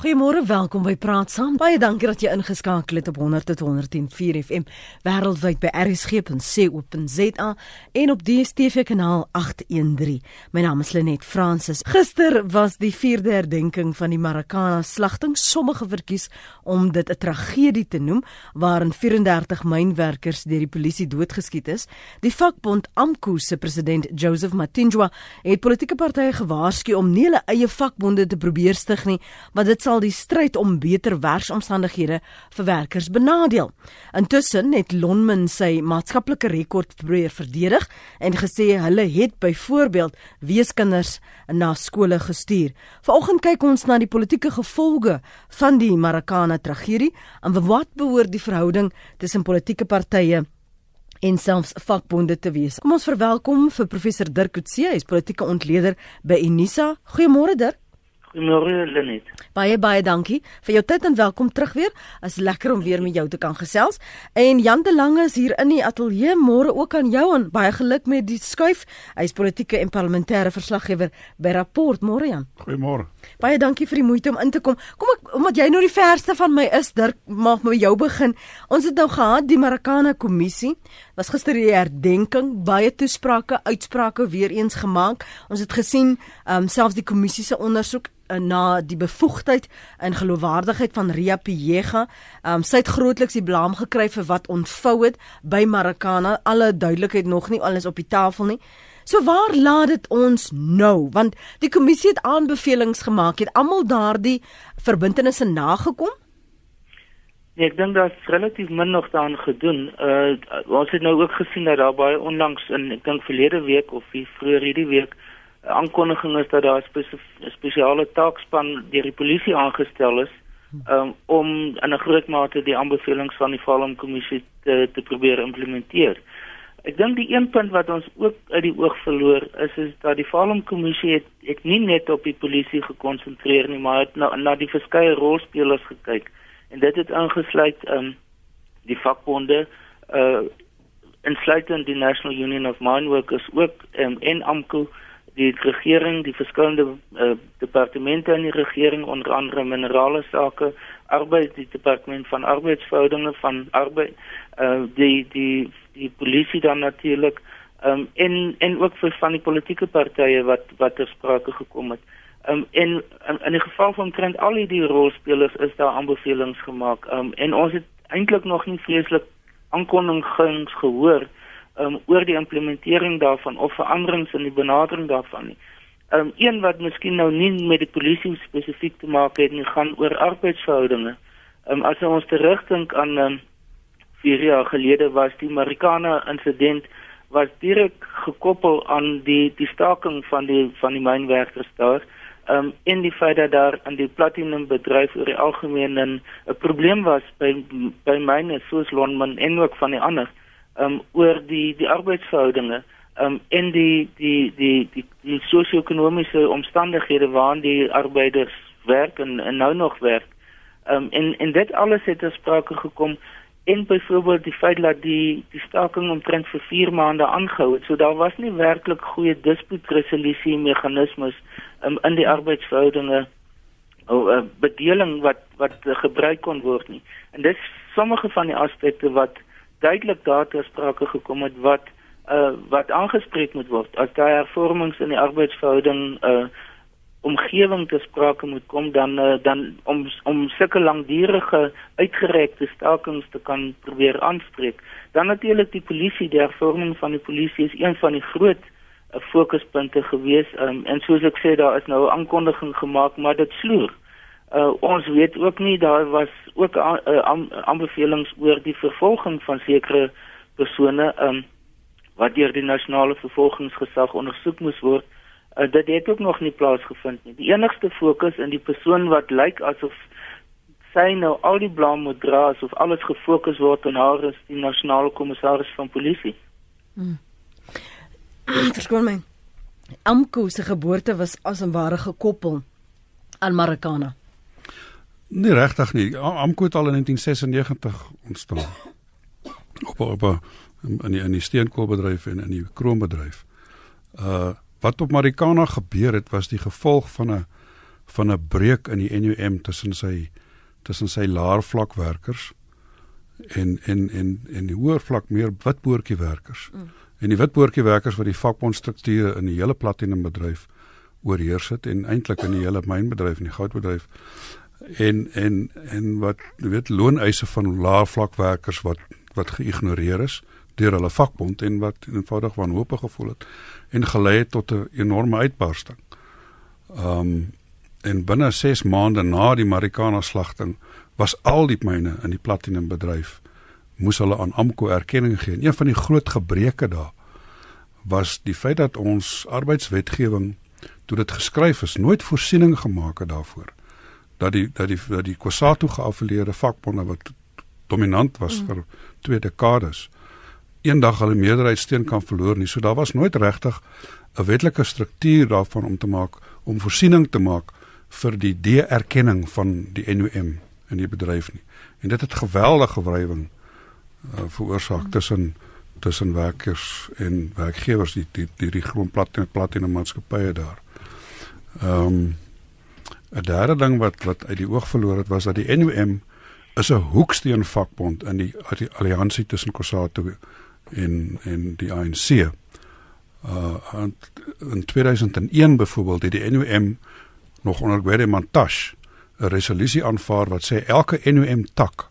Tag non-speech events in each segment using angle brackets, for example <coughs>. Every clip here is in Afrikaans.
Goeiemôre, welkom by Praat Saam. Baie dankie dat jy ingeskakel het op 100.104 FM wêreldwyd by rsg.co.za en op DStv kanaal 813. My naam is Lenet Fransis. Gister was die 4de herdenking van die Marikana slagting. Sommige verkies om dit 'n tragedie te noem waarin 34 mynwerkers deur die polisie doodgeskiet is. Die vakbond AMKU se president Joseph Matinjwa het politieke partye gewaarsku om nie hulle eie vakbonde te probeer stig nie, want dit sal die stryd om beter werksomstandighede vir werkers benadeel. Intussen het Lonmin sy maatskaplike rekord probeer verdedig en gesê hulle het byvoorbeeld weeskinders na skole gestuur. Vanoggend kyk ons na die politieke gevolge van die Marikana tragedie en wat behoort die verhouding tussen politieke partye en selfs vakbonde te wees. Kom ons verwelkom vir professor Dirk Coetzee, hy is politieke ontleder by Unisa. Goeiemôre Dirk. Goeiemôre Lenet. Baie baie dankie vir jou tyd en welkom terug weer. Is lekker om weer met jou te kan gesels. En Jan de Lange is hier in die ateljee. Môre ook aan jou en baie geluk met die skuif. Hy is politieke en parlementêre verslaggewer by Rapport. Môre Jan. Goeiemôre. Baie dankie vir die moeite om in te kom. Kom ek omdat jy nou die verste van my is, Dirk, mag met jou begin. Ons het nou gehad die Marikana kommissie. Was gister die herdenking, baie toesprake, uitsprake weer eens gemaak. Ons het gesien, ehm um, selfs die kommissie se ondersoek Eh, na die bevoegdheid en geloofwaardigheid van Ria Piega. Um, sy het grootliks die blame gekry vir wat ontvou het by Marikana. Alle duidelikheid nog nie alles op die tafel nie. So waar laat dit ons nou? Want die kommissie het aanbevelings gemaak. Het almal daardie verbintenisse nagekom? Nee, ek dink daar's relatief min nog daaraan gedoen. Uh ons het nou ook gesien dat daar baie onlangs in ek dink verlede week of vroeër hierdie week aankondiging is dat daar 'n spesiale taakspan deur die polisie aangestel is um, om in 'n groot mate die aanbevelings van die Valom kommissie te te probeer implementeer. Ek dink die een punt wat ons ook uit die oog verloor is is dat die Valom kommissie het ek nie net op die polisie gekonsentreer nie, maar het na na die verskeie rolspelers gekyk. En dit het ingesluit um die vakbonde uh insluitend die National Union of Mine Workers ook um, en AMKU die regering, die verskillende uh, departemente in die regering onder andere minerale sake, arbeid die departement van arbeidsverhoudinge van arbeid uh, die die die polisie dan natuurlik um, en en ook vir van die politieke partye wat wat ter sprake gekom het. Um, en in, in die geval van trend al die rolspelers is daar aanbevelings gemaak um, en ons het eintlik nog nie vreeslik aankondigings gehoor um, oor die implementering daarvan of veranderings in die benadering daarvan nie. Um een wat miskien nou nie met die polisie spesifiek te maak het nie, gaan oor arbeidsverhoudinge. Um as ons terugdink aan um, 4 jaar gelede was die Marikana insident was direk gekoppel aan die die staking van die van die mynwerkers daar. Um in die feit dat daar aan die platinum bedryf oor die algemeen 'n probleem was by by myne soos Lonmin en ook van die ander um oor die die arbeidsverhoudinge um en die die die die, die sosio-ekonomiese omstandighede waarin die arbeiders werk en, en nou nog werk. Um en en dit alles het ter sprake gekom en byvoorbeeld die feit dat die die staking omtrent vir 4 maande aangehou het. So daar was nie werklik goeie dispuutresolusie meganismes um, in die arbeidsverhoudinge of uh, bedeling wat wat gebruik kon word nie. En dis sommige van die aspekte wat duidelik daar ter sprake gekom het wat uh wat aangespreek moet word as daar hervormings in die arbeidsverhouding uh omgewing te sprake moet kom dan uh, dan om om sulke langdurige uitgerekte stakings te kan probeer aanspreek. Dan natuurlik die polisie. Die hervorming van die polisie is een van die groot uh, fokuspunte gewees. Um, en soos ek sê daar is nou 'n aankondiging gemaak maar dit sloer Uh, ons weet ook nie daar was ook uh, aanbevelings oor die vervolging van sekere persone um, wat deur die nasionale vervolgingsgesag ondersoek moes word. Uh, dit het ook nog nie plaasgevind nie. Die enigste fokus in die persoon wat lyk asof sy nou al die blame moet dra asof alles gefokus word op haar is die nasionale kommissaris van polisie. Hmm. Verskoon my. Amko se geboorte was as 'n ware gekoppel aan Marikana. Nee, regtig nie. Amko het al in 1996 ontstaan. Op op in die in die steenkoolbedryf en in die kroombedryf. Uh wat op Marikana gebeur het was die gevolg van 'n van 'n breuk in die NUM tussen sy tussen sy laer vlak werkers en en en en die hoër vlak meer witboortjie werkers. Mm. En die witboortjie werkers wat die vakbondstrukture in die hele platinum bedryf oorheers het en eintlik in die hele mynbedryf en die goudbedryf en en en wat weet looneise van laer vlak werkers wat wat geïgnoreer is deur hulle vakbond en wat eenvoudig wanhoopig gevoel het en gelei het tot 'n enorme uitbarsting. Um, en binne 6 maande na die Marikana slagting was al die myne in die platinum bedryf moes hulle aan AMKO erkenning gee. En een van die groot gebreke daar was die feit dat ons arbeidswetgewing toe dit geskryf is nooit voorsiening gemaak het daarvoor dat die dat die dat die Kwasatu geaffilieerde vakbonde wat dominant was mm. vir twee dekades eendag hulle meerderheidssteun kan verloor nie. So daar was nooit regtig 'n wetlike struktuur daarvan om te maak om voorsiening te maak vir die de-erkenning van die NUM in die bedryf nie. En dit het geweldige wrywing uh, veroorsaak tussen tussen werkers en werkgewers die die die, die gewoon plat en plat in 'n maatskappye daar. Ehm um, 'n derde ding wat wat uit die oog verloor het was dat die NUM is 'n hoeksteen vakbond in die, die alliansie tussen Kossatu en en die ANC. Uh in 2001 byvoorbeeld het die NUM nog onder Gwede Mantashe 'n resolusie aanvaar wat sê elke NUM tak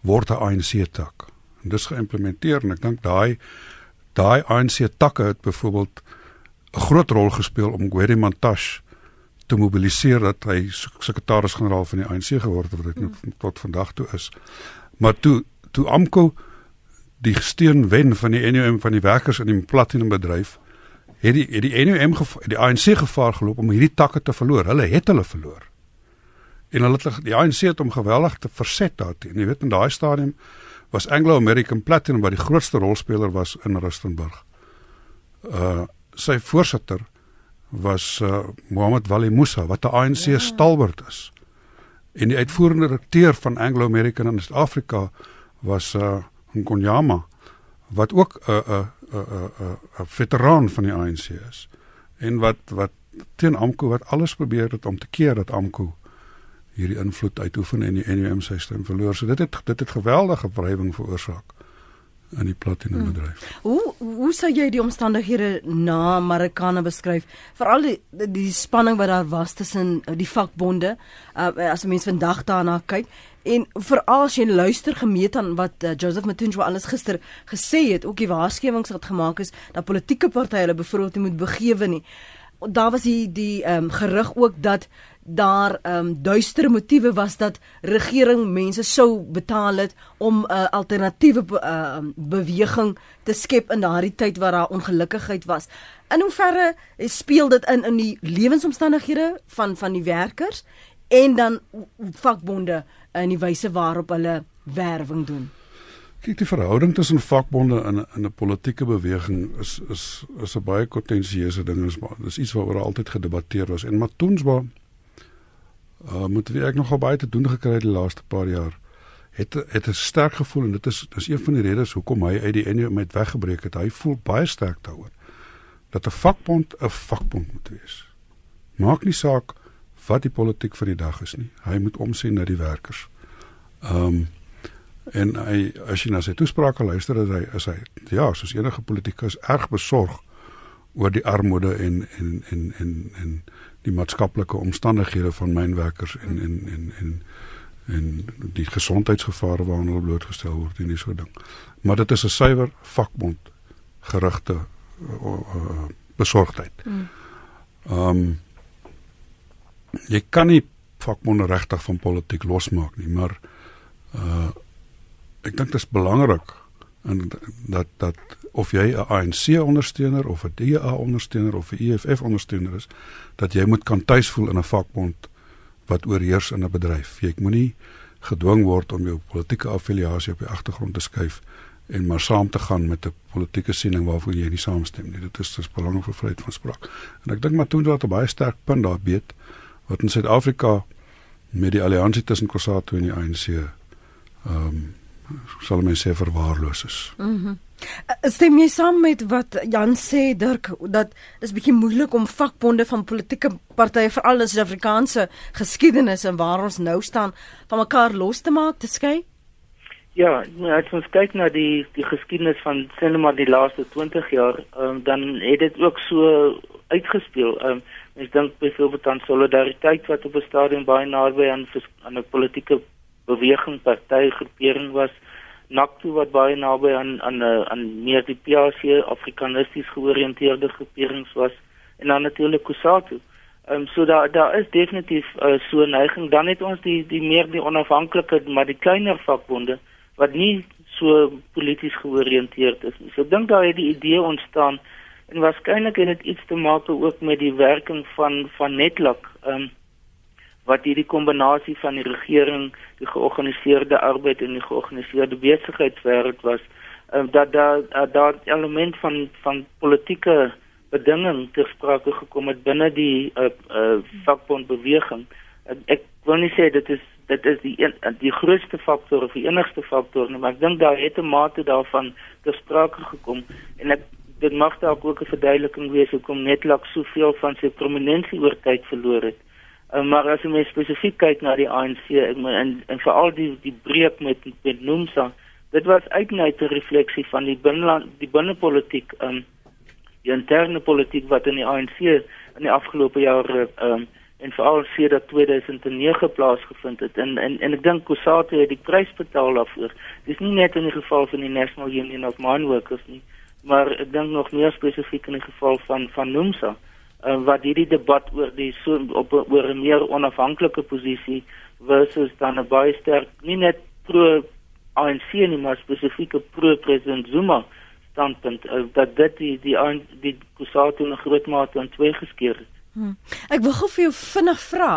word 'n ANC tak. En dis geïmplementeer en ek dink daai daai ANC takke het byvoorbeeld 'n groot rol gespeel om Gwede Mantashe te mobiliseer dat hy sekretaris-generaal van die ANC geword het wat hy mm. tot vandag toe is. Maar toe toe AMKO die steun wen van die NUM van die werkers in die platinum bedryf het die het die NUM die ANC gevaar geloop om hierdie takke te verloor. Hulle het hulle verloor. En hulle het die ANC het hom geweldig te verset daarteen. Jy weet in daai stadium was Anglo American Platinum wat die grootste rolspeler was in Rustenburg. Uh sy voorsitter was uh Mohammed Wali Musa wat 'n ANC ja. stalwart is. En die uitvoerende direkteur van Anglo American in Suid-Afrika was uh Nkonyama wat ook 'n 'n 'n 'n 'n veteraan van die ANC is en wat wat teen AMKU wat alles probeer het om te keer dat AMKU hierdie invloed uitoefen en die NUM sy stem verloor. So dit het dit het geweldige wrywing veroorsaak in die platinum bedryf. Hmm. Hoe hoe sou jy die omstandighede na Marikana beskryf? Veral die, die spanning wat daar was tussen die vakbonde, uh, as mense vandag daarna kyk En veral as jy luister gemeet aan wat uh, Joseph Matunjwa alles gister gesê het, ook die waarskuwings wat gemaak is dat politieke partye hulle byvoorbeeld nie moet begewe nie. Daar was die die ehm um, gerug ook dat daar ehm um, duistere motiewe was dat regering mense sou betaal het om 'n uh, alternatiewe uh, beweging te skep in daardie tyd waar daar ongelukkigheid was. In hoeverre speel dit in in die lewensomstandighede van van die werkers en dan vakbonde in die wyse waarop hulle werwing doen. Kyk, die verhouding tussen vakbonde en in 'n politieke beweging is is is 'n baie kontensieuse ding is maar dis iets waaroor altyd gedebatteer was en Matoensba uh moet wie ek nogal baie te doen gekry die laaste paar jaar het het 'n sterk gevoel en dit is dis een van die redes hoekom hy uit die NU met weggebreek het. Hy voel baie sterk daaroor dat 'n vakbond 'n vakbond moet wees. Maak nie saak wat die politiek van die dag is nie. Hy moet omsien na die werkers. Ehm um, en hy as jy na sy toesprake luister, is hy is hy ja, soos enige politikus erg besorg oor die armoede en en en en en die maatskaplike omstandighede van mynwerkers en en en en en die gesondheidsgevare waaraan hulle blootgestel word en dis so ding. Maar dit is 'n suiwer vakbond gerigte uh, uh, besorgdheid. Hmm. Ehm um, jy kan nie vakbonde regtig van politiek losmaak nie, maar uh ek dink dit is belangrik en dat dat of jy 'n ANC ondersteuner of 'n DA ondersteuner of 'n EFF ondersteuner is, dat jy moet kan tuisvoel in 'n vakbond wat oorheers in 'n bedryf. Jy moenie gedwing word om jou politieke affiliasie op die agtergrond te skuif en maar saam te gaan met 'n politieke siening waarvoor jy nie saamstem nie. Dit is dis belangrik vir vryheid van spraak. En ek dink maar toe dat 'n baie sterk punt daar beet wat in Suid-Afrika met die alliansie tussen Kossatu en die ANC ehm um, sal mense sê verwaarloos is. Mhm. Mm Stem jy saam met wat Jan sê Dirk dat dis bietjie moeilik om vakbonde van politieke partye veral in Suid-Afrikaanse geskiedenis en waar ons nou staan van mekaar los te maak te skei? Ja, as ons kyk na die die geskiedenis van sinema die laaste 20 jaar, um, dan het dit ook so uitgespeel. Um, ek dink byvoorbeeld aan solidariteit wat op 'n stadium baie naby aan aan 'n politieke beweging, party groepering was. NACTU wat baie naby aan aan 'n aan meer die PAC Afrikanisties georiënteerde groeperings was en dan natuurlik Kusatu. Ehm um, so daar daar is definitief uh, so 'n neiging dan het ons die die meer die onafhanklike maar die kleiner vakbonde wat nie so polities georiënteerd is nie. So ek dink daar het die idee ontstaan en waarskynlik het dit iets te maak ook met die werking van van Netlak ehm um, wat hierdie kombinasie van die regering, die georganiseerde arbeid en die georganiseerde besigheidswêreld was um, dat daar daar element van van politieke bedinging ter sprake gekom het binne die uh, uh, vakbondbeweging. Ek, ek wil nie sê dit is dit is die een, die grootste faktor of die enigste faktor nie, maar ek dink daar het 'n mate daarvan ter sprake gekom en ek dit mag dalk ook 'n verduideliking wees hoekom Netlak soveel van sy prominensie oor tyd verloor het. Uh, maar as jy spesifiek kyk na die ANC ek meen en, en veral die die breek met met Nomsa, dit was uitnet 'n refleksie van die binneland die binnepolitiek um die interne politiek wat in die ANC in die afgelope jare um en veral sedert 2009 plaasgevind het en en en ek dink Kusatu het die prys betaal daarvoor. Dis nie net in die geval van die National Union of Mine Workers nie maar ek dink nog meer spesifiek in die geval van van Nomsa uh, wat hierdie debat oor die so op oor 'n meer onafhanklike posisie versus dan 'n baie sterk nie net pro ANC nie maar spesifiek pro president Zuma standpunt uh, dat dit die die die, die Kusatu 'n groot mate aan twee geskeur het. Hmm. Ek wil gou vir jou vinnig vra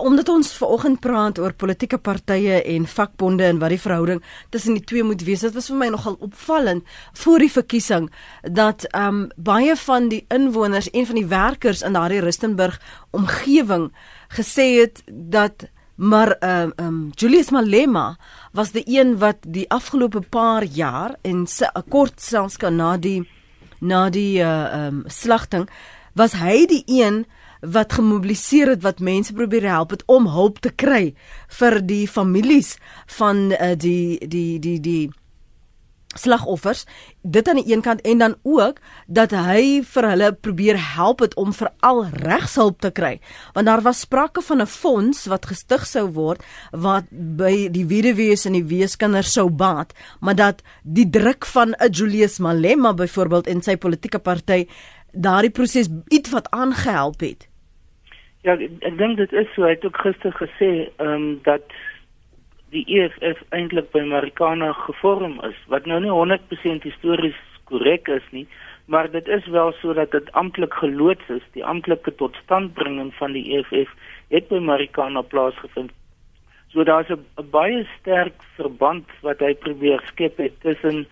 omdat ons vanoggend praat oor politieke partye en vakbonde en wat die verhouding tussen die twee moet wees. Dit was vir my nogal opvallend voor die verkiesing dat ehm um, baie van die inwoners en van die werkers in daardie Rustenburg omgewing gesê het dat maar ehm um, um, Julius Malema was die een wat die afgelope paar jaar en kort selfs kan na die na die uh, ehm um, slagting was hy die een wat gemobiliseer het wat mense probeer help het om hulp te kry vir die families van uh, die die die die slagoffers. Dit aan die een kant en dan ook dat hy vir hulle probeer help het om veral regshulp te kry. Want daar was sprake van 'n fonds wat gestig sou word wat by die weduwees en die weeskinders sou baat maar dat die druk van 'n Julius Malema byvoorbeeld en sy politieke party daardie proses iets wat aangehelp het. Ja, ek, dink dit is so. Hy het ook gister gesê ehm um, dat die EFF eintlik by Marikana gevorm is, wat nou nie 100% histories korrek is nie, maar dit is wel so dat dit amptelik geloods is. Die amptelike totstandbringing van die EFF het by Marikana plaasgevind. So daar's 'n baie sterk verband wat hy probeer skep tussen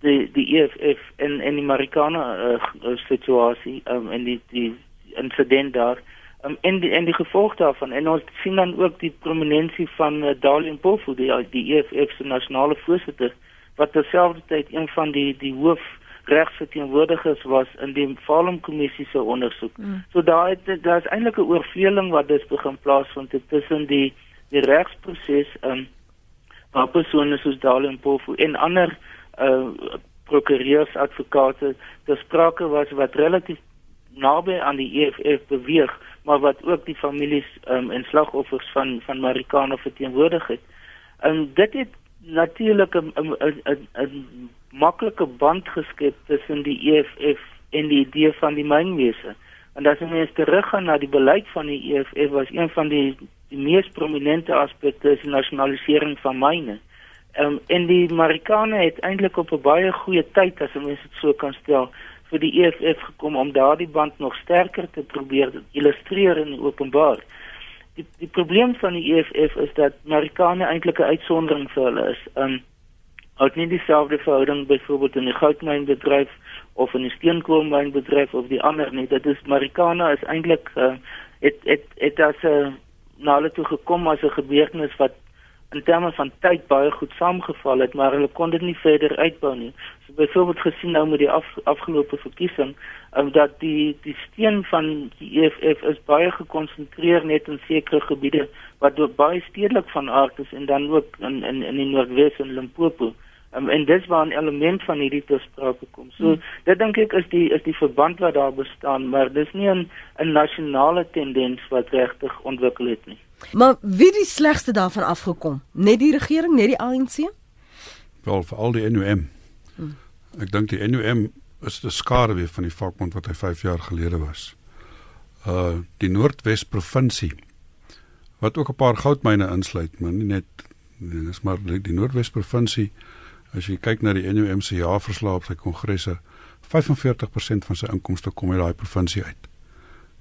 die die EFF en en die Marikana uh, situasie um, en die die insident daar um, en die en die gevolg daarvan en ons sien dan ook die prominensie van uh, Darlene Pofu die die EFF se nasionale voorsitter wat terselfdertyd een van die die hoof regsverteenwoordigers was in die Falum kommissie se ondersoek. Mm. So daar het daar's eintlik 'n oorvleeling wat dus begin plaasvind tussen die die regsproses um, waar persone soos Darlene Pofu en ander uh prokureurs advokate ter sprake was wat relatief naby aan die EFF beweeg maar wat ook die families um, en slagoffers van van Marikana verteenwoordig het. Um, dit het natuurlik 'n 'n 'n maklike band geskep tussen die EFF en die idee van die mynwese. En as jy mens teruggaan na die beleid van die EFF was een van die die mees prominente aspekte is nasionalisering van myne. Ehm um, en die Marikane het eintlik op 'n baie goeie tyd as mens dit so kan stel vir die EFF gekom om daardie band nog sterker te probeer illustreer in openbaar. Die die probleem van die EFF is dat Marikane eintlik 'n uitsondering vir hulle is. Ehm um, Ook nie dieselfde verhouding byvoorbeeld in die goudmynbedryf of in die steenkoolmynbedryf of die ander nie. Dit is Marikana is eintlik uh, het het het as 'n uh, na hulle toe gekom as 'n gebeurtenis wat in terme van tyd baie goed saamgeval het, maar hulle kon dit nie verder uitbou nie. So byvoorbeeld gesien nou met die af, afgelope verkiesing, um, dat die die steun van die EFF is baie gekonsentreer net in sekere gebiede wat baie stedelik van aard is en dan ook in in in die Noordwes en Limpopo. Um, en dis waar 'n element van hierdie toesprake kom. So hmm. dit dink ek is die is die verband wat daar bestaan, maar dis nie 'n 'n nasionale tendens wat regtig ontwikkel het nie. Maar wie die slegste daarvan afgekom? Net die regering, net die ANC? Wel, vir al die NUM. Hmm. Ek dink die NUM is die skare weer van die vakbond wat hy 5 jaar gelede was. Uh die Noordwes provinsie wat ook 'n paar goudmyne insluit, maar nie net dis maar die, die Noordwes provinsie as jy kyk na die NUM se jaarverslag op sy kongresse 45% van sy inkomste kom uit daai provinsie uit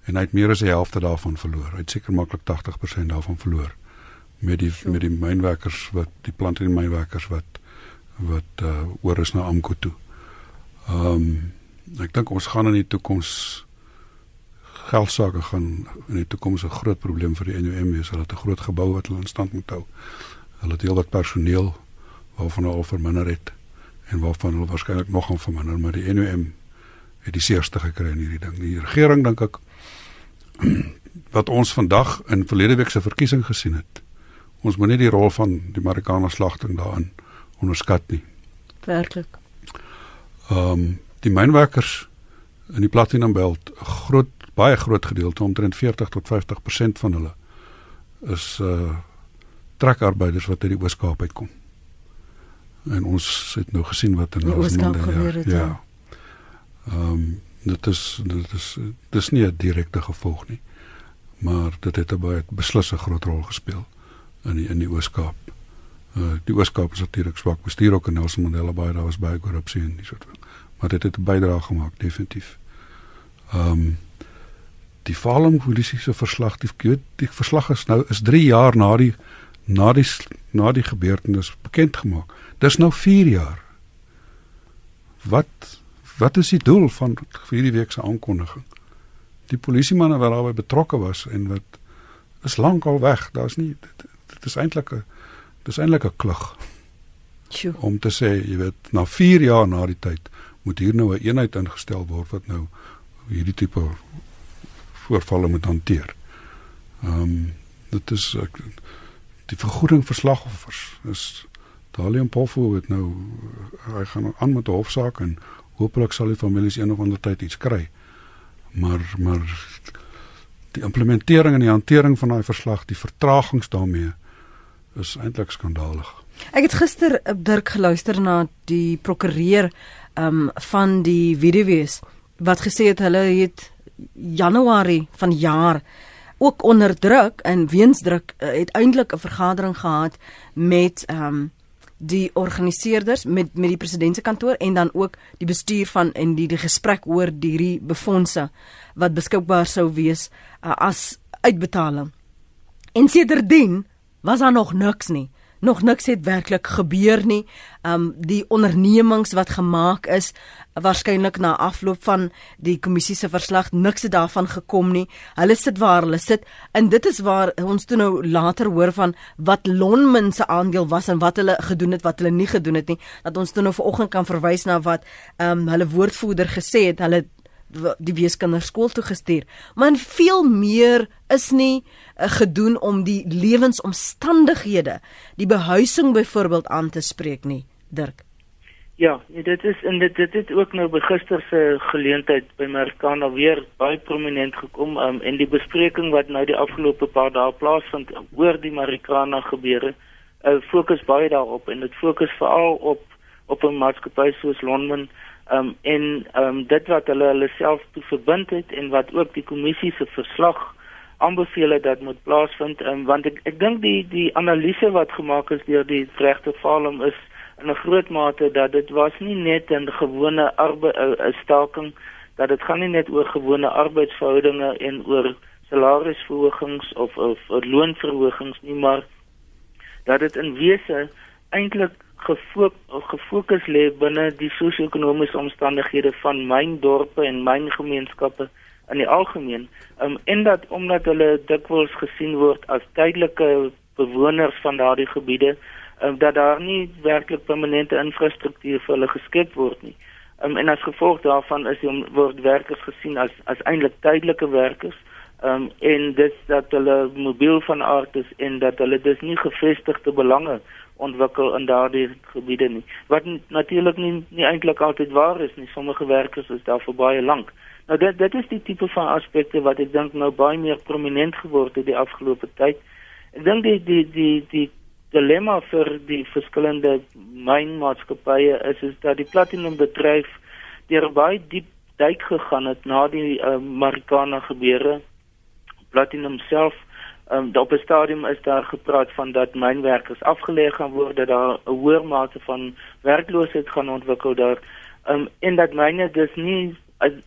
en hy het meer as die helfte daarvan verloor. Hy het seker maklik 80% daarvan verloor met die so. met die mynwerkers wat die plant en die mynwerkers wat wat uh oor is na Amko toe. Ehm um, ek dink ons gaan in die toekoms geld sake gaan in die toekoms 'n groot probleem vir die NUM wees. Hulle het 'n groot gebou wat hulle in stand moet hou. Hulle het heelwat personeel waarvan hulle al verminder het en waarvan hulle waarskynlik nog gaan verminder, maar die NUM het die seerste gekry in hierdie ding. Die regering dink ek <clears throat> wat ons vandag in verlede week se verkiesing gesien het. Ons moet nie die rol van die Marokkaner slagting daarin onderskat nie. Werklik. Ehm um, die mynwerkers in die Platinum Belt, 'n groot baie groot gedeelte, omtrent 40 tot 50% van hulle is uh trekarbeiders wat uit die Oos-Kaap uitkom. En ons het nou gesien wat in Oos-Kaap gebeur het. Ja. ja. Ehm um, dit is dit is dis nie 'n direkte gevolg nie. Maar dit het 'n baie beslisse groot rol gespeel in die in die Oos-Kaap. Uh die Oos-Kaap is natuurlik swak bestuur ook in Nelson Mandela Bay, daar was baie korrupsie en dis soort van. Maar dit het 'n bydrae gemaak definitief. Ehm um, die Falem polisie se verslag, die die verslag is nou is 3 jaar na die na die na die gebeurtenis bekend gemaak. Dis nou 4 jaar. Wat wat is die doel van hierdie week se aankondiging? Die polisiemanne wat daarbey betrokke was en wat is lankal weg. Daar's nie dit, dit is eintlik 'n dis eintlik 'n klug. Sjoe. Om te sê, jy weet, na 4 jaar na die tyd moet hier nou 'n een eenheid ingestel word wat nou hierdie tipe voorvalle moet hanteer. Ehm um, dit is ek, die vergoeding vir slagoffers is Dalian Pofu het nou hy gaan aan met 'n hofsaak en hopelik sal die families een of ander tyd iets kry. Maar maar die implementering en die hantering van daai verslag, die vertragings daarmee is eintlik skandalig. Ek het gister op Dirk geluister na die prokureur um van die video's wat gesê het hulle het Januarie van jaar ook onder druk en weens druk uh, het eintlik 'n vergadering gehad met um die organiseerders met met die president se kantoor en dan ook die bestuur van en die die gesprek oor hierdie befondse wat beskikbaar sou wees uh, as uitbetaling. En sedertdien was daar nog niks nie nog niks het werklik gebeur nie. Um die ondernemings wat gemaak is waarskynlik na afloop van die kommissie se verslag niks het daarvan gekom nie. Hulle sit waar hulle sit en dit is waar ons toe nou later hoor van wat Lonmin se aandeel was en wat hulle gedoen het wat hulle nie gedoen het nie. Dat ons toe nou vanoggend kan verwys na wat um hulle woordvoerder gesê het. Hulle die weeskinders skool toe gestuur. Maar veel meer is nie uh, gedoen om die lewensomstandighede, die behuising byvoorbeeld aan te spreek nie, Dirk. Ja, nee, dit is en dit dit het ook nou by gister se geleentheid by Marikana weer baie prominent gekom um, en die bespreking wat nou die afgelope paar dae plaasvind oor die Marikana gebeure, uh, fokus baie daarop en dit fokus veral op op 'n maatskappy soos Lonmin um, en um, dit wat hulle hulle self toe verbind het en wat ook die kommissie se verslag aanbeveel het dat moet plaasvind um, want ek ek dink die die analise wat gemaak is deur die regte Falum is in 'n groot mate dat dit was nie net 'n gewone arbeid 'n staking dat dit gaan nie net oor gewone arbeidsverhoudinge en oor salarisverhogings of, of loonverhogings nie maar dat dit in wese eintlik gefokus lê binne die sosio-ekonomiese omstandighede van myn dorpe en myn gemeenskappe in die algemeen. Um, en dat omdat hulle dikwels gesien word as tydelike bewoners van daardie gebiede um, dat daar nie werklik permanente infrastruktuur vir hulle geskep word nie. Um, en as gevolg daarvan is die word werkers gesien as as eintlik tydelike werkers. Um, en dit dat hulle mobiel van aard is en dat hulle dus nie gevestigde belange ontwikkel in daardie gebiede nie. Wat natuurlik nie nie eintlik altyd waar is nie. Sommige werkers is daar vir baie lank. Nou dit dit is die tipe van aspekte wat ek dink nou baie meer prominent geword het die afgelope tyd. Ek dink die die die die dilemma vir die verskillende mynmaatskappye is is dat die platinum bedryf deur baie diep duik gegaan het na die uh, Marikana gebeure. Platinum self um, op 'n stadium is daar gepraat van dat mynwerkers afgelê gaan word dat daar 'n hoër mate van werkloosheid gaan ontwikkel daar um, en dat myne dus nie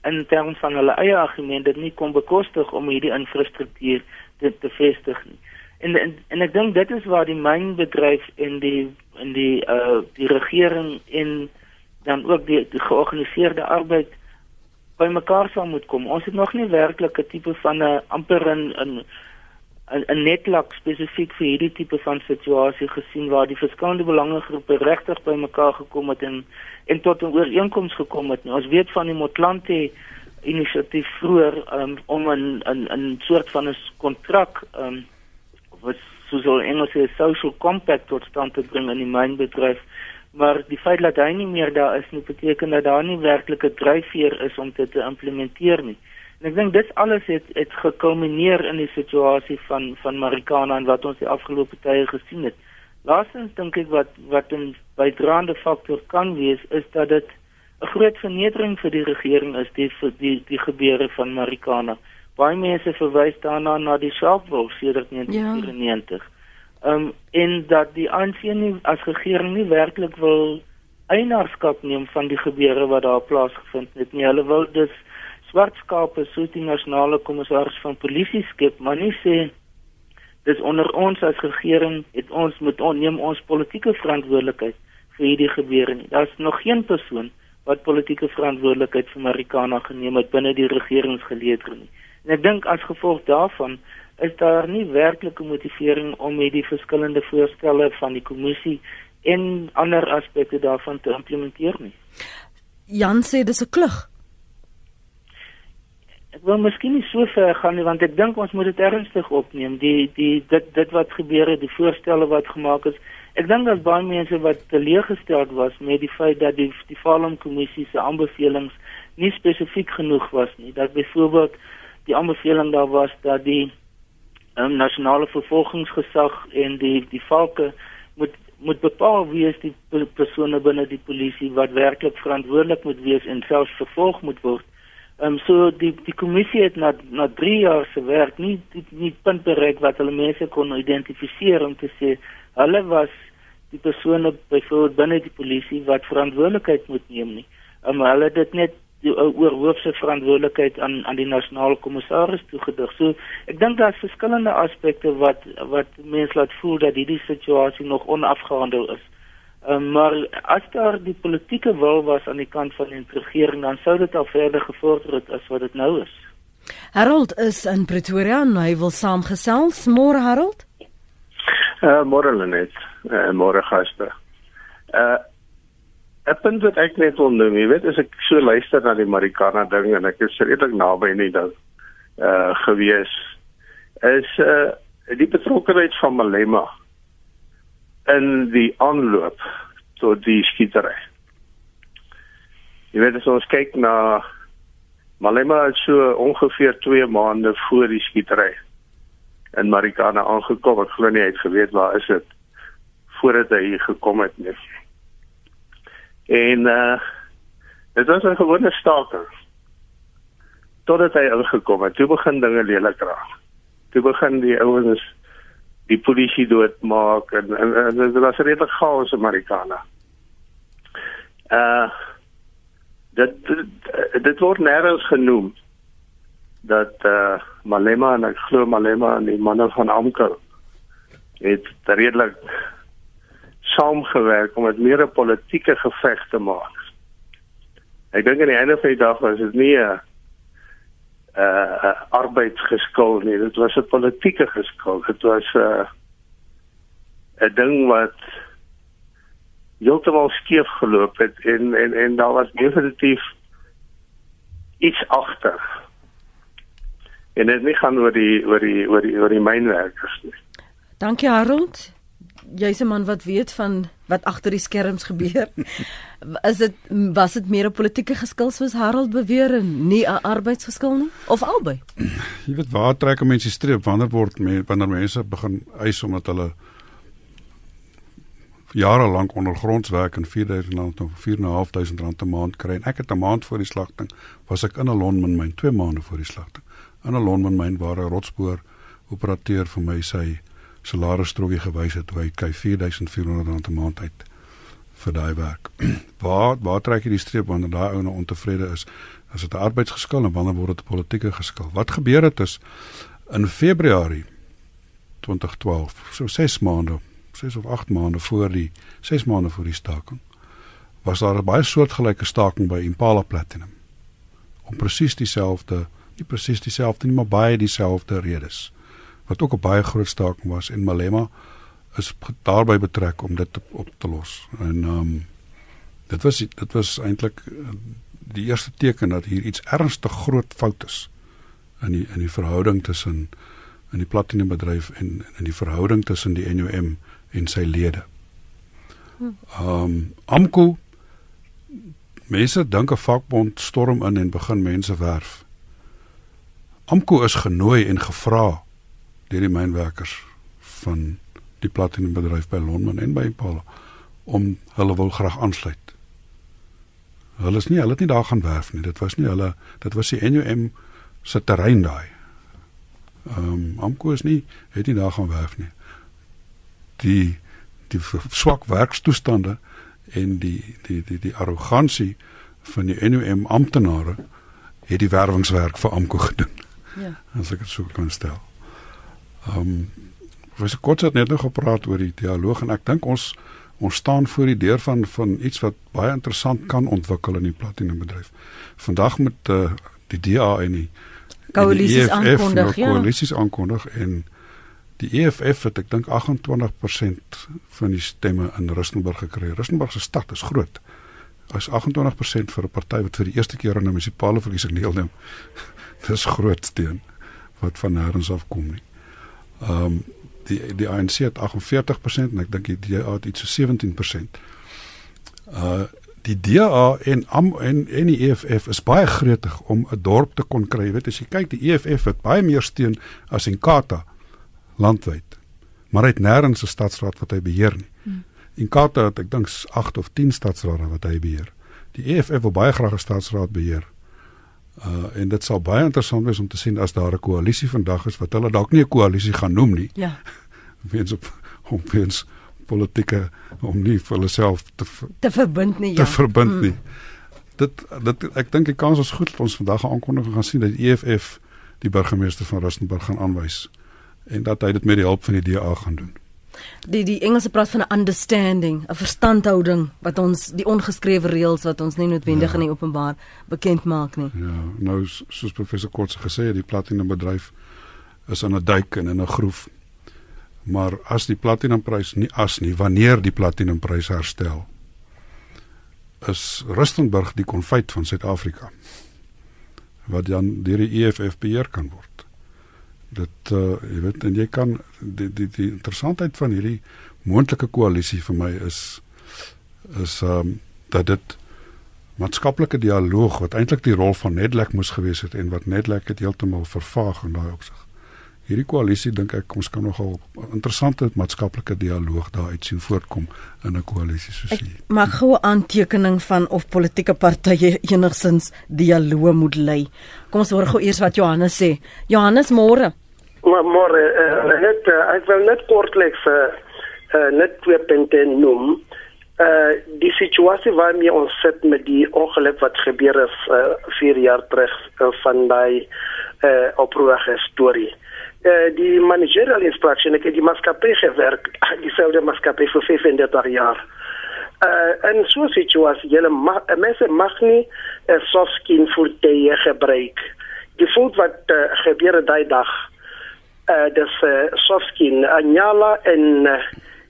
in terme van hulle eie argument dit nie kon bekostig om hierdie infrastruktuur te, te vestig nie. En en, en ek dink dit is waar die mynbedryf en die in die uh die regering en dan ook die, die georganiseerde arbeid by mekaar sal moet kom. Ons het nog nie werklik 'n tipe van 'n amper in in 'n netlak spesifiek vir hierdie tipe van situasie gesien waar die verskillende belangegroepe regtig by mekaar gekom het en en tot 'n ooreenkoms gekom het. Ons weet van die Motlanthe inisiatief vroeër um, om 'n 'n 'n soort van 'n kontrak um, wat soos 'n Engelse social compact tot stand te bring in die mynbedryf. Maar die feit dat hy nie meer daar is, nie beteken dat daar nie werklike dryfveer is om dit te implementeer nie. En ek dink dit alles het het gekulmineer in die situasie van van Marikana en wat ons die afgelope tye gesien het. Laastens dink ek wat wat 'n bydraende faktor kan wees is dat dit 'n groot vernedering vir die regering is die vir die die gebeure van Marikana. Baie mense verwys daarna na die Sharpeville sedert 1994. Ja. Ehm um, en dat die ANC nie as regering nie werklik wil eienaarskap neem van die gebeure wat daar plaasgevind het nie. Hulle wil dus swart skape soos die nasionale kommissaris van polisie skep, maar nie sê dis onder ons as regering het ons moet onneem ons politieke verantwoordelikheid vir hierdie gebeure nie. Daar's nog geen persoon wat politieke verantwoordelikheid vir Marikana geneem het binne die regeringsgeleedere nie. En ek dink as gevolg daarvan is daar nie werklike motivering om hierdie verskillende voorstelle van die kommissie en ander aspekte daarvan te implementeer nie. Jan sê dis 'n klug Ek wil miskien nie so ver gaan nie want ek dink ons moet dit ernstig opneem. Die die dit dit wat gebeur het, die voorstelle wat gemaak is. Ek dink dat baie mense wat teleeggestel was met die feit dat die die Fallen Kommissie se aanbevelings nie spesifiek genoeg was nie. Dat byvoorbeeld die aanbeveling daar was dat die um, nasionale vervolgingsgesag en die die valke moet moet bepaal wie is die persone binne die polisie wat werklik verantwoordelik moet wees en selfs vervolg moet word. Ehm um, so die die kommissie het na na 3 jaar se werk nie die, nie punt bereik wat hulle mense kon identifiseer om te sê hulle was die persone byvoorbeeld binne die polisie wat verantwoordelikheid moet neem nie. Ehm um, hulle het dit net die oorhoofse verantwoordelikheid aan aan die nasionale kommissaris toegedig. So ek dink daar's verskillende aspekte wat wat mense laat voel dat hierdie situasie nog onafgehandel is. Um, maar as daar die politieke wil was aan die kant van die regering dan sou dit al verder gevorder het as wat dit nou is. Harold is in Pretoria en hy wil saamgesels. Môre Harold? Uh môre Lenet. Uh môre gaste. Uh ek vind dit ek net wil noem, jy weet as ek so luister na die Marikana ding en ek is redelik naby nie dan uh gewees is uh die betrokkeheid van Malema in die aanloop tot die skietery. Jy weet as ons kyk na Malema het so ongeveer 2 maande voor die skietery in Marikana aangekom. Ek glo nie hy het geweet waar is dit voordat hy hier gekom het nie. En uh dit was 'n gewone staking. Totdat hy ingekom het, toe begin dinge lelik raak. Toe begin die ouens die polisie doodmaak en en, en dit was redelik chaos in Marikana. Uh dit dit, dit word nêrens genoem dat uh Malema en ek glo Malema en die manne van Amker het redelik saamgewerk om dit meer 'n politieke geveg te maak. Ek dink aan die einde van die dag was dit nie 'n uh arbeidsgeskil nie dit was 'n politieke geskil dit was 'n uh, 'n ding wat heeltemal skeef geloop het en en en daar was definitief iets agter. En dit nie gaan oor die oor die oor die oor die mynwerkers nie. Dankie Harold. Jy's 'n man wat weet van wat agter die skerms gebeur. <laughs> Is dit was dit meer 'n politieke geskil soos Harold beweer en nie 'n arbeidsgeskil nie of albei? Jy weet waar trek 'n mens die streep wanneer word men, wanneer mense begin eis omdat hulle jare lank ondergronds werk en 4000 rand of 4500 rand 'n maand kry en ek het 'n maand voor die slagting was ek in 'n lonmin myn 2 maande voor die slagting in 'n lonmin myn waar 'n rotspoor operateur vir my sy salaris strokie gewys het hoe hy kry 4400 rand 'n maand uit vir daai werk. <clears throat> waar waar trek jy die streep wanneer daai ou nou ontevrede is? As dit 'n arbeidsgeskil en wanneer word dit 'n politieke geskil? Wat gebeur het is in Februarie 2012, so 6 maande 6 of 8 maande voor die 6 maande voor die staking was daar 'n baie soortgelyke staking by Impala Platinum om presies dieselfde nie presies dieselfde nie maar baie dieselfde redes wat ook 'n baie groot staking was en Malema is daarbey betrek om dit op te los en ehm um, dit was dit was eintlik eh, die eerste teken dat hier iets ernstig groot fout is in die in die verhouding tussen in die platinum bedryf en in die verhouding tussen die NUM en sy lede. Ehm um, AMKU mense dink 'n vakbond storm in en begin mense werf. AMKU is genooi en gevra deur die mynwerkers van die platinum bedryf by Lonmin en by Impala om hulle wil graag aansluit. Hulle is nie hulle het nie daar gaan werf nie. Dit was nie hulle dit was die NUM se terrein daai. Ehm um, AMKU is nie het nie daar gaan werf nie die die swak werkstoestande en die die die die arrogansie van die NUM amptenare het die werwingswerk vir AMKU gedoen. Ja. As ek dit sou kan stel. Ehm um, was ek kort net nog gepraat oor die dialoog en ek dink ons ons staan voor die deur van van iets wat baie interessant kan ontwikkel in die platinum bedryf. Vandag met uh, die DA en die koalisies aankondig, ja. Koalisies aankondig en Die EFF het ek dink 28% van die stemme in Rustenburg gekry. Rustenburg se stad is groot. As 28% vir 'n party wat vir die eerste keer aan 'n munisipale verkiesing deelneem, <laughs> dis groot steun wat van nêrens af kom nie. Ehm um, die die ANC het 48% en ek dink die DA het iets so 17%. Uh die DA en am en en die EFF is baie gretig om 'n dorp te kon kry. Jy weet as jy kyk die EFF het baie meer steun as Inkatha landwyd. Maar hy het nêrens 'n stadsraad wat hy beheer nie. Hmm. In Kaapstad het ek dink 8 of 10 stadsrade wat hy beheer. Die EFF wil baie graag 'n stadsraad beheer. Uh en dit sal baie interessant wees om te sien as daar 'n koalisie vandag is wat hulle dalk nie 'n koalisie gaan noem nie. Ja. <laughs> Weens op om weens politieke om nie vir hulle self te te verbind nie ja. Te verbind hmm. nie. Dit dit ek dink die kans is goed dat ons vandag 'n aankondiging gaan sien dat die EFF die burgemeester van Rustenburg gaan aanwys en dat hy dit met die hulp van die DA gaan doen. Die die Engelse praat van 'n understanding, 'n verstandhouding wat ons die ongeskrewe reëls wat ons nie noodwendig ja. in die openbaar bekend maak nie. Ja, nou soos professor Kotse gesê het, die platinum bedryf is aan 'n duik en in 'n groef. Maar as die platinumprys nie as nie, wanneer die platinumprys herstel, is Rustenburg die konfyt van Suid-Afrika wat dan deur die EFF beheer kan word dit uh jy weet en jy kan die die die interessantheid van hierdie moontlike koalisie vir my is is um dat dit maatskaplike dialoog wat eintlik die rol van Nedlek moes gewees het en wat Nedlek het heeltemal vervaag in daai opsig. Hierdie koalisie dink ek ons kan nogal interessante maatskaplike dialoog daar uit sien voortkom in 'n koalisie soos hierdie. Maar gou 'n aantekening van of politieke partye <laughs> enigsins dialoog moet lei. Kom ons hoor gou eers wat Johannes sê. Johannes môre. Môre uh, net uh, ek wil net kortliks uh, uh, net twee punte noem. Uh die situasie waarmee ons sit met die ongeluk wat gebeur het uh, 4 jaar terug uh, van daai uh oproerige storie. Uh die managerial instruction ek het die maatskappy gewerk, <coughs> dieselfde maatskappy vir 35 jaar. Uh en so 'n situasie, julle mag mense mag nie 'n uh, soft skin voertuie gebruik. Die voet wat uh, gebeur daai dag uh dis uh, soft skin Anyala en uh,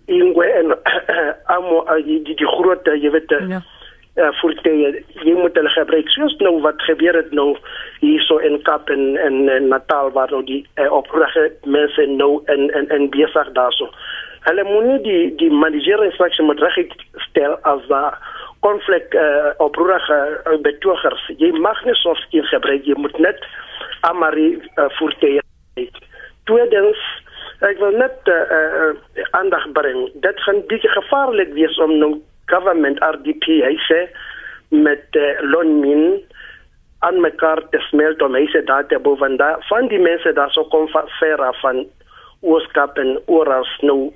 in bongo en <coughs> amo die die groot jy weet ja uh, voertuie jy moet hulle gebruik. Soos nou wat gebeur het nou hierso in Kap en en, en Natal waar nou die uh, oprige mense nou in in in besig daarso. Hulle moet nie die die managerial instruction moet reg stel as da konflik uh, oprige uh, betogers. Jy mag nie soms hier gebruik. Jy moet net amari uh, voertuie tweedens ek wil net uh, uh, aandag bring. Dit gaan bietjie gevaarlik wees om nou government RDP hy sê met uh, lonmin aan mekaar te smelt om hy sê dat die bovanda van die mense daar so kom verra van ooskap en oras nou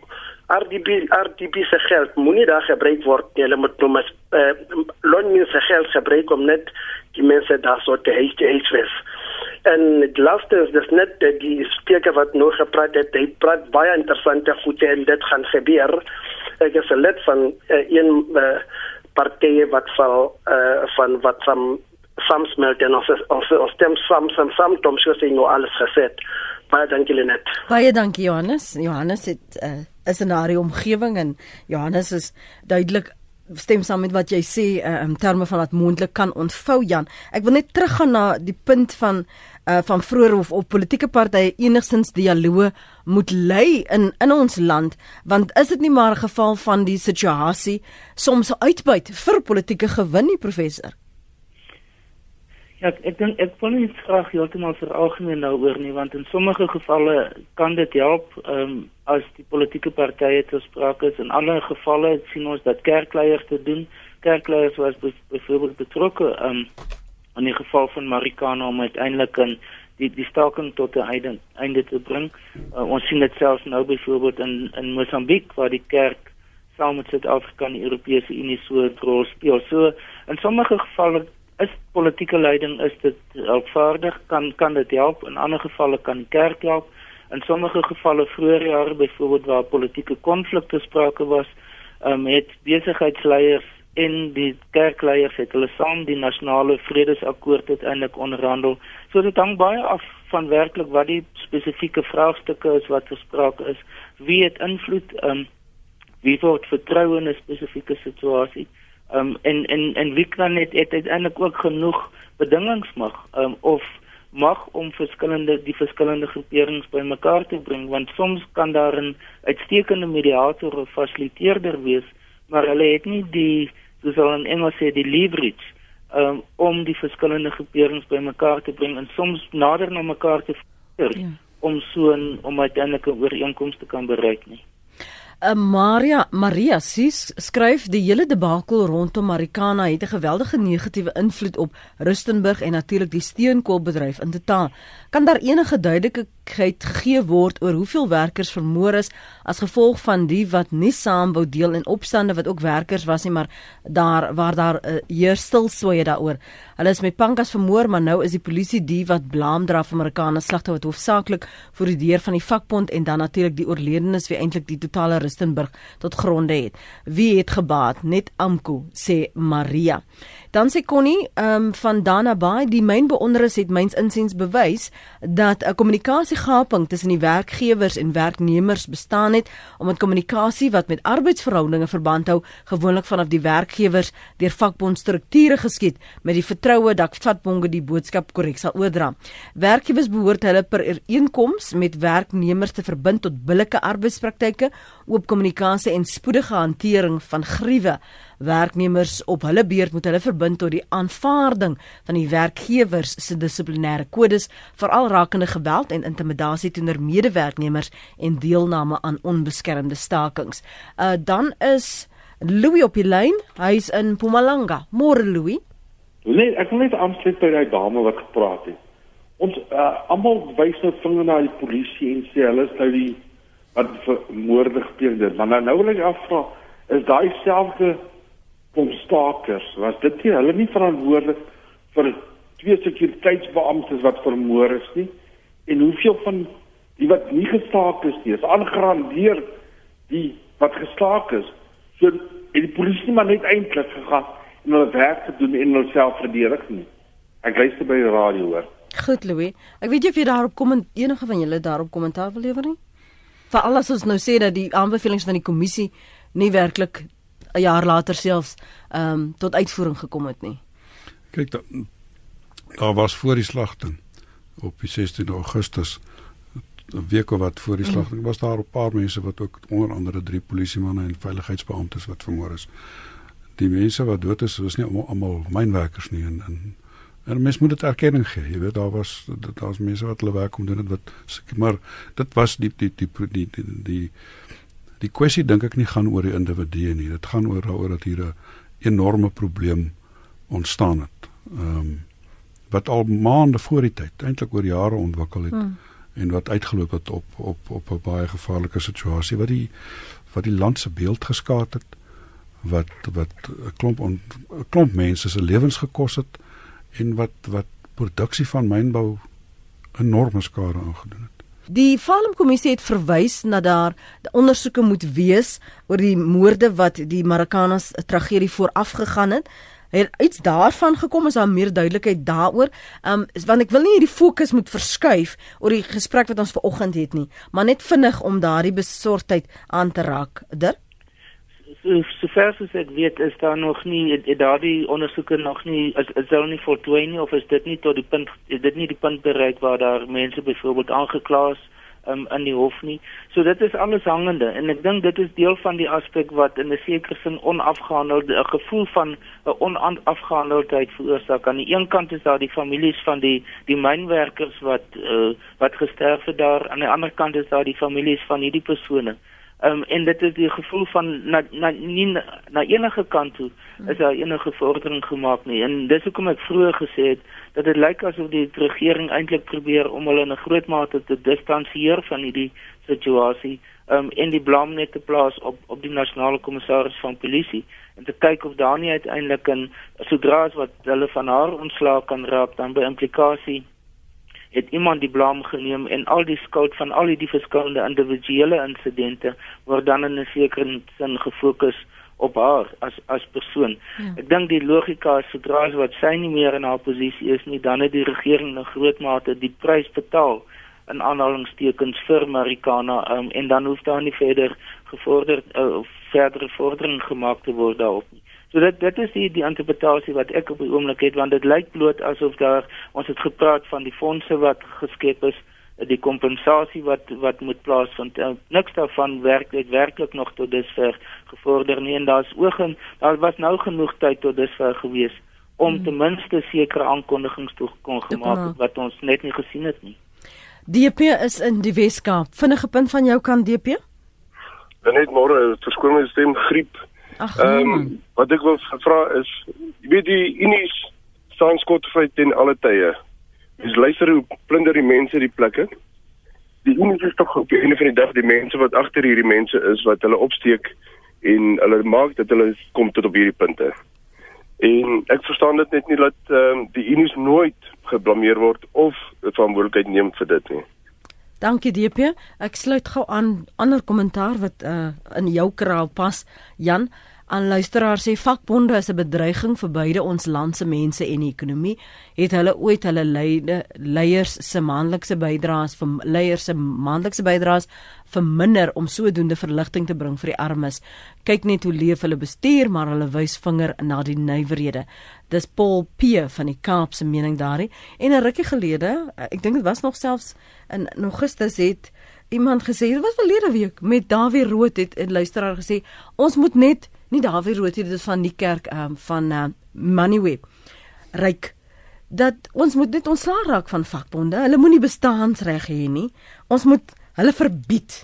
RDP RDP se geld moenie daar gebruik word nie. Hulle moet nou uh, lonmin se geld gebruik om net die mense daar so te huis te wees. En die laaste is dis net die spreker wat nou gepraat het hy praat baie interessante goede en dit gaan gebeur ek is 'n lid van uh, een uh, party wat sal uh, van wat sam samsmelt en ons ons ons stem sam sam sam tom so sê nou alles geset baie dankie Lenet. Baie dankie Johannes. Johannes het uh, is in daardie omgewing en Johannes is duidelik stem saam met wat jy sê uh, in terme van wat moontlik kan ontvou Jan. Ek wil net teruggaan na die punt van uh, van vroeër of op politieke partye enigstens dialoog moet lei in in ons land. Want is dit nie maar 'n geval van die situasie soms uitbuit vir politieke gewin nie professor Ja, ek dink ek wil nie graag heeltemal vir algemeen daaroor nie want in sommige gevalle kan dit help um, as die politieke partye te sprake is in ander gevalle sien ons dat kerkleiers te doen kerkleiers was byvoorbeeld betrokke um, in die geval van Marikana om uiteindelik in die die staking tot 'n einde, einde te bring. Uh, ons sien dit selfs nou byvoorbeeld in in Mosambiek waar die kerk saam met Suid-Afrika en die Europese Unie so 'n rol speel. So in sommige gevalle is politieke leiding is dit helpvaardig kan kan dit help in ander gevalle kan die kerk help in sommige gevalle vroeër jare byvoorbeeld waar politieke konflikte sprake was um, het besigheidsleiers en die kerkleiers het hulle saam die nasionale vredesakkoord uiteindelik onderhandel. So dit hang baie af van werklik wat die spesifieke vraagstukke is wat gesprake is. Wie het invloed um wie word vertrou in 'n spesifieke situasie? Um en en en wie kan net uiteindelik ook genoeg bedingings mag um of mag om verskillende die verskillende groeperings bymekaar te bring want soms kan daar 'n uitstekende mediator of fasiliteerder wees maar hulle het nie die soos hulle in Engels sê die leverage um, om die verskillende groeperings bymekaar te bring en soms nader na mekaar te voer ja. om so 'n om uiteindelik 'n ooreenkoms te kan bereik nie. Uh, Maria Maria Sis skryf die hele debakel rondom Marikana het 'n geweldige negatiewe invloed op Rustenburg en natuurlik die steenkoolbedryf in totaal. Kan daar enige duidelikheid gegee word oor hoeveel werkers vermoor is as gevolg van die wat nie saam wou deel in opstande wat ook werkers was nie, maar daar waar daar uh, heer stil soeye daaroor. Hulle is met pankas vermoor, maar nou is die polisie die wat blame dra vir Marikana slagte wat hoofsaaklik vir die deur van die vakbond en dan natuurlik die oorledenes wie eintlik die totale Rustenburg tot gronde het. Wie het gebaat? Net Amko sê Maria. Dan sê Connie um, van Dana Bay, die mynbeonderus het myns insiens bewys dat 'n kommunikasiegaping tussen die werkgewers en werknemers bestaan het omdat kommunikasie wat met arbeidsverhoudinge verband hou gewoonlik vanaf die werkgewers deur vakbondstrukture geskied met die vertroue dat vakbonde die boodskap korrek sal oordra. Werkgewers behoort hulle per ooreenkoms met werknemers te verbind tot billike arbeidspraktyke, oop kommunikasie en spoedige hantering van griewe werknemers op hulle beurt moet hulle verbind tot die aanvaarding van die werkgewers se dissiplinêre kodes veral rakende geweld en intimidasie teenoor medewerknemers en deelname aan onbeskermde stakings. Uh dan is Louis op die lyn. Hy's in Mpumalanga. Môre Louis. Nee, ek wil net aansluit by daai dame wat gepraat het. Ons uh, almal wys nou vinger na die polisie en sê hulle is nou die wat moorde gepleeg het. Maar nou nou wil ek afvra, is daai selfde kom stakers was dit nie hulle nie verantwoordelik vir twee sekuriteitsbeamptes wat vermoor is nie. En hoeveel van die wat nie gestaak is nie is aangerandeer die wat gestaak is. So en die polisie maar net eintlik gegaan en hulle werk gedoen en hulle self verdedig nie. Ek luister by die radio hoor. Goed louis. Ek weet jy of jy daarop kom enige van julle daarop kommentaar wil lewer nie? Veral as ons nou sê dat die aanbevelings van die kommissie nie werklik 'n jaar later selfs ehm um, tot uitvoering gekom het nie. Kyk dan daar was voor die slagting op die 16 Augustus 'n week of wat voor die mm. slagting was daar 'n paar mense wat ook onder andere drie polisiemanne en veiligheidsbeamptes wat vermoor is. Die mense wat dood is, was nie almal mynwerkers nie en en en mens moet dit erkenning gee. Jy weet daar was daar's mense wat hulle werk om doen dit wat maar dit was die die die die die die, die kwessie dink ek nie gaan oor die individu nie. Dit gaan oor daaroor dat hier 'n enorme probleem ontstaan het. Ehm um, wat al maande voor die tyd eintlik oor jare ontwikkel het. Hmm en wat uitgeloop het op op op 'n baie gevaarlike situasie wat die wat die land se beeld geskaad het wat wat 'n klomp 'n klomp mense se lewens gekos het en wat wat produksie van mynbou enorme skade aangedoen het. Die Farm Kommissie het verwys na daar ondersoeke moet wees oor die moorde wat die Marokkanas tragedie vooraf gegaan het het iets daarvan gekom is daar meer duidelikheid daaroor. Ehm um, want ek wil nie hierdie fokus moet verskuif oor die gesprek wat ons vanoggend het nie, maar net vinnig om daardie besorgdheid aan te raak. Dir So sover as ek weet is daar nog nie daardie ondersoeke nog nie is is daar nie voltooi nie of is dit nie tot die punt is dit nie die punt bereik waar daar mense byvoorbeeld aangekla is um, in die hof nie. So dit is alles hangende en ek dink dit is deel van die aspek wat in 'n sekere sin onafgehandelde 'n gevoel van 'n onafgehandeldheid veroorsaak. Aan die een kant is daar die families van die die mynwerkers wat uh, wat gesterf het daar, aan die ander kant is daar die families van hierdie persone. Um, en dit is die gevoel van na na nie na enige kant toe is daar enige vordering gemaak nie. En dis hoekom ek vroeër gesê het dat dit lyk asof die regering eintlik probeer om hulle in 'n groot mate te distansieer van hierdie situasie um, en die blame net te plaas op op die nasionale kommissaris van polisie en te kyk of daar nie uiteindelik 'n sodra as wat hulle van haar ontslaak kan raak dan by implikasie het iemand die blame geneem en al die skuld van al die verskillende individuele insidente word dan in 'n sekere sin gefokus op haar as as persoon. Ja. Ek dink die logika is sodra as wat sy nie meer in haar posisie is nie, dan het die regering 'n groot mate die prys betaal in aanhalingstekens vir Marikana um, en dan hoef daar nie verder gevorder uh, verdere vordering gemaak te word daarop nie. So dit dit is die die interpretasie wat ek op die oomblik het want dit lyk bloot asof daar ons het gepraat van die fondse wat geskep is, die kompensasie wat wat moet plaasvind. Uh, niks daarvan werk dit werklik nog tot dusver gevorder nie en daar's oog en daar was nou genoeg tyd tot dusver gewees om hmm. ten minste sekere aankondigings toe kon gemaak het wat ons net nie gesien het nie. DP is in die Weskaap. Vinnige punt van jou kan DP? Net môre, verskoning stem griep Ehm um, wat ek wil vra is, jy weet die Unies staan skotvry teen alle tye. Dis luister hoe plunder die mense die plekke. Die Unies is tog op die einde van die dag die mense wat agter hierdie mense is wat hulle opsteek en hulle maak dat hulle kom tot op hierdie punte. En ek verstaan dit net nie dat ehm um, die Unies nooit geblameer word of verantwoordelikheid neem vir dit nie. Dankie DP. Ek sluit gou aan ander kommentaar wat uh, in jou kraal pas. Jan, aan luisteraars sê vakbonde is 'n bedreiging vir beide ons land se mense en die ekonomie. Het hulle ooit hulle leide leiers se maandelikse bydraes vir leiers se maandelikse bydraes verminder om sodoende verligting te bring vir die armes? Kyk net hoe leef hulle bestuur, maar hulle wys vinger na die nywerhede. Dis Paul P van die Kaap se mening daarin. En 'n rukkie gelede, ek dink dit was nog selfs in Augustus het iemand gesê, dit was verlede week met Dawie Rood het 'n luisteraar gesê, ons moet net nie Dawie Rood hier dit is van die kerk um, van uh, Moneyweb ryk dat ons moet net ontslaa raak van vakbonde. Hulle moenie bestaansreg hê nie. Ons moet hulle verbied.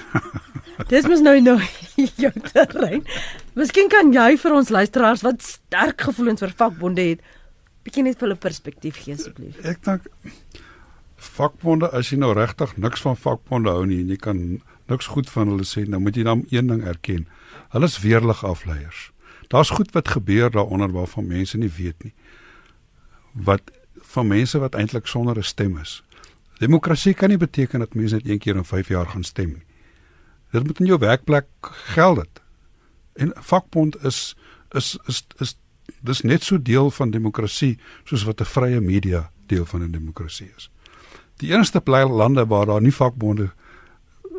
<laughs> Dis mos nou nou <laughs> jou terrein. Miskien kan jy vir ons luisteraars wat sterk gevoelens vir vakbonde het, bietjie net vir hulle perspektief gee asseblief. Ek dink vakbonde as jy nou regtig niks van vakbonde hou nie en jy kan niks goed van hulle sê, nou moet jy dan een ding erken. Hulle is weerlig afleiers. Daar's goed wat gebeur daaronder waarvan mense nie weet nie. Wat van mense wat eintlik sonder 'n stem is. Demokrasie kan nie beteken dat mense net een keer in 5 jaar gaan stem nie. Dit moet in jou werkplek geld het. En vakbond is is is is dis net so deel van demokrasie soos wat 'n vrye media deel van 'n demokrasie is. Die enigste lande waar daar nie vakbonde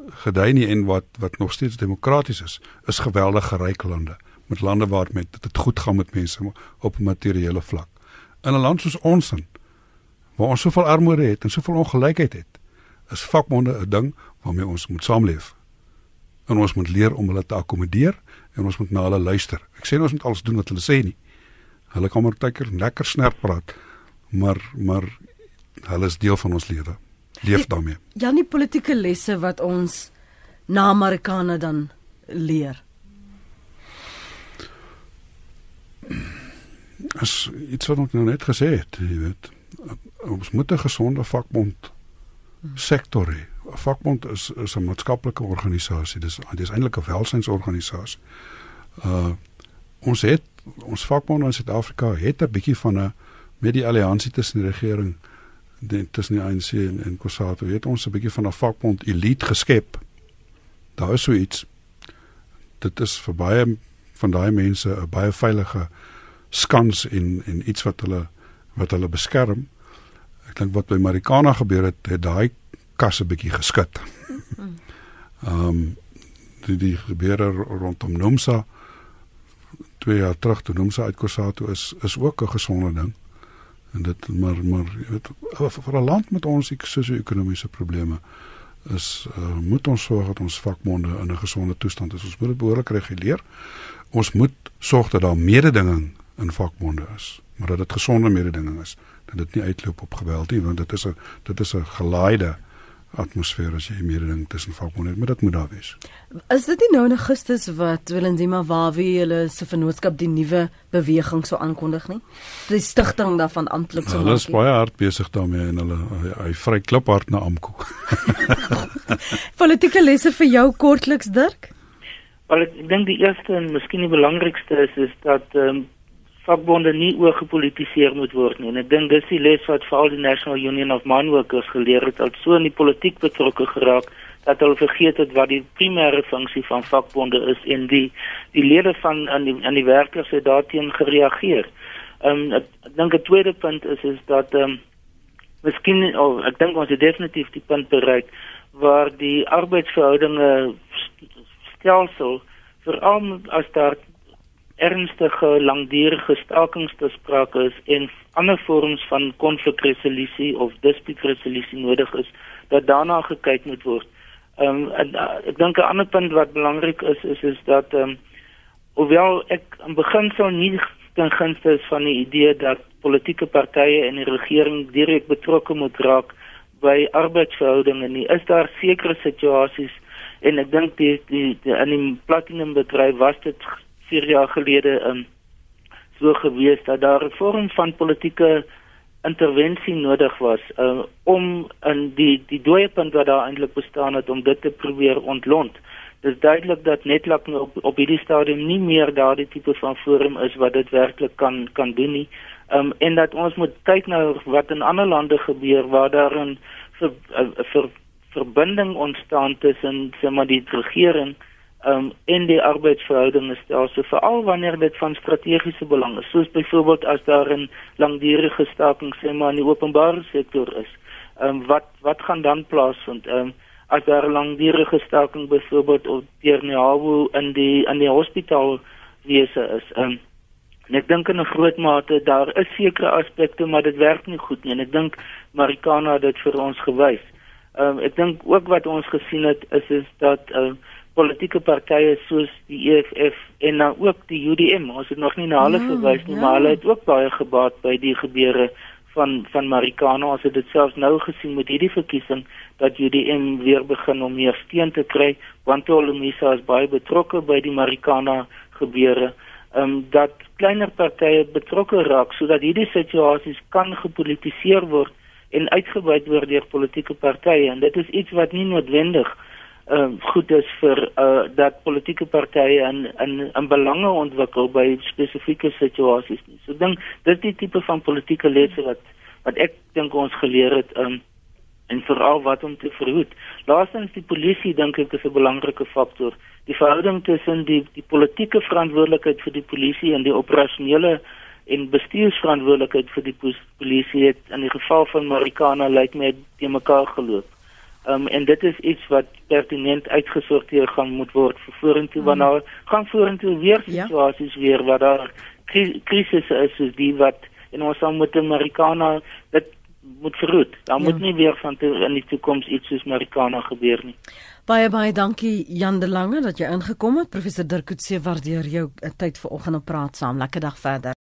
gedei nie en wat wat nog steeds demokraties is, is geweldige ryk lande met lande waar met dit goed gaan met mense op 'n materiële vlak. In 'n land soos ons in waar ons soveel armoede het en soveel ongelykheid het, is vakbonde 'n ding waarmee ons moet saamleef. En ons moet leer om hulle te akkommodeer en ons moet na hulle luister. Ek sê ons moet alles doen wat hulle sê nie. Hulle kan maar tydker lekker snerp praat, maar maar hulle is deel van ons lewe. Leef daarmee. Ja, nie politieke lesse wat ons na Amerikaane dan leer. As iets wat ons nou net gesê het, jy weet, ons moet 'n gesonde vakbond sektor hê. 'n Vakbond is is 'n maatskaplike organisasie. Dis dis eintlik 'n welsynsorganisasie. Uh ons het ons vakbond in Suid-Afrika het 'n bietjie van 'n met die alliansie tussen die regering die tussen die ANC en, en Kosato het ons 'n bietjie van 'n vakbond elite geskep. Daar is so iets. Dit is vir baie van daai mense 'n baie veilige skans en en iets wat hulle wat hulle beskerm. Ek dink wat by Marikana gebeur het, het daai kas 'n bietjie geskit. Ehm <laughs> um, die die gebeure rondom Nomsa twee jaar terug toe Nomsa uit Kosato is is ook 'n gesonde ding. En dit maar maar weet vir 'n land met ons sosio-ekonomiese probleme is uh, moet ons sorg dat ons vakbonde in 'n gesonde toestand is. Ons moet dit behoorlik reguleer. Ons moet sorg dat daar mededinging in vakbonde is, maar dat dit gesonde mededinging is dat dit nie uitloop op geweld nie want dit is 'n dit is 'n gelaaide atmosfeer as jy mededing tussen vakbonde het, maar dit moet daar wees. Is dit nie nou in Augustus wat Willendima Wawie hulle se vennootskap die nuwe beweging sou aankondig nie? Die stigting daarvan amptelik sou maak. Hulle is baie hard besig daarmee en hulle hy, hy vry kliphard na Amko. <laughs> Politieke lesse vir jou kortliks Dirk? Wel ek dink die eerste en miskien die belangrikste is is dat ehm um, vakbonde nie oorgepolitiseer moet word nie. En ek dink dis die les wat veral die National Union of Mine Workers geleer het, al so in die politiek betrokke geraak dat hulle vergeet het wat die primêre funksie van vakbonde is en die die lede van aan die aan die werkers het daarteen gereageer. Ehm um, ek dink 'n tweede punt is is dat ehm um, miskien of ek dink ons het definitief die punt bereik waar die arbeidsverhoudinge stelsel veral as daar ernstige langdurige stakings te sprake is en ander vorms van konflikresolusie of dispuutresolusie nodig is dat daarna gekyk moet word. Ehm um, ek dink 'n ander punt wat belangrik is is is dat ehm um, hoewel ek in beginsel nie ten gunste is van die idee dat politieke partye en die regering direk betrokke moet raak by arbeidsverhoudinge nie, is daar sekere situasies en ek dink die die, die in die platinum bedryf was dit 4 jaar gelede um, so gewees dat daar 'n vorm van politieke intervensie nodig was uh, om in die die dooie punt wat daar eintlik bestaan het om dit te probeer ontlont. Dit is duidelik dat Netlak nou op, op hierdie stadium nie meer daardie tipe van forum is wat dit werklik kan kan doen nie. Um, en dat ons moet kyk na wat in ander lande gebeur waar daar 'n ver, ver, verbinding ontstaan tussen sê maar die regering um, en die arbeidsverhoudinge stelsel veral wanneer dit van strategiese belang is. Soos byvoorbeeld as daar 'n langdurige staking sê maar in die openbare sektor is. Um, wat wat gaan dan plaasvind um, as daar 'n langdurige staking byvoorbeeld op Tiernehawo in die in die hospitaal wese is. Um, en ek dink in 'n groot mate daar is sekere aspekte maar dit werk nie goed nie. En ek dink Marikana het dit vir ons gewys. Um, ek dink ook wat ons gesien het is is dat um, politieke partye soos die EFF en dan ook die UDM. Ons het nog nie na hulle ja, verwys nie, ja. maar hulle het ook baie gebaat by die gebeure van van Marikana. Ons het dit selfs nou gesien met hierdie verkiesing dat UDM weer begin om meer steun te kry want Olomisa is baie betrokke by die Marikana gebeure. Ehm um, dat kleiner partye betrokke raak sodat hierdie situasies kan gepolitiseer word en uitgebuit word deur politieke partye en dit is iets wat nie noodwendig uh, goed is vir uh, dat politieke partye in in in belange ontwikkel by spesifieke situasies nie. So dink dis die tipe van politieke lesse wat wat ek dink ons geleer het um, en veral wat om te verhoed. Laastens die polisie dink ek is 'n belangrike faktor. Die verhouding tussen die die politieke verantwoordelikheid vir die polisie en die operasionele en bestuursverantwoordelikheid vir die polisie het in die geval van Marikana lyk my te mekaar geloop. Um, en dit is iets wat pertinent uitgesorteer gaan moet word vir vorentoe mm. want daar gaan vorentoe weer situasies ja. weer waar daar krisisse is soos die wat en ons dan met Amerikaner dit moet verhoed. Daar ja. moet nie weer van toe in die toekoms iets soos Amerikaner gebeur nie. Baie baie dankie Jan de Lange dat jy ingekom het. Professor Dirk Coetzee waardeer jou tyd vanoggend op praat saam. Lekker dag verder.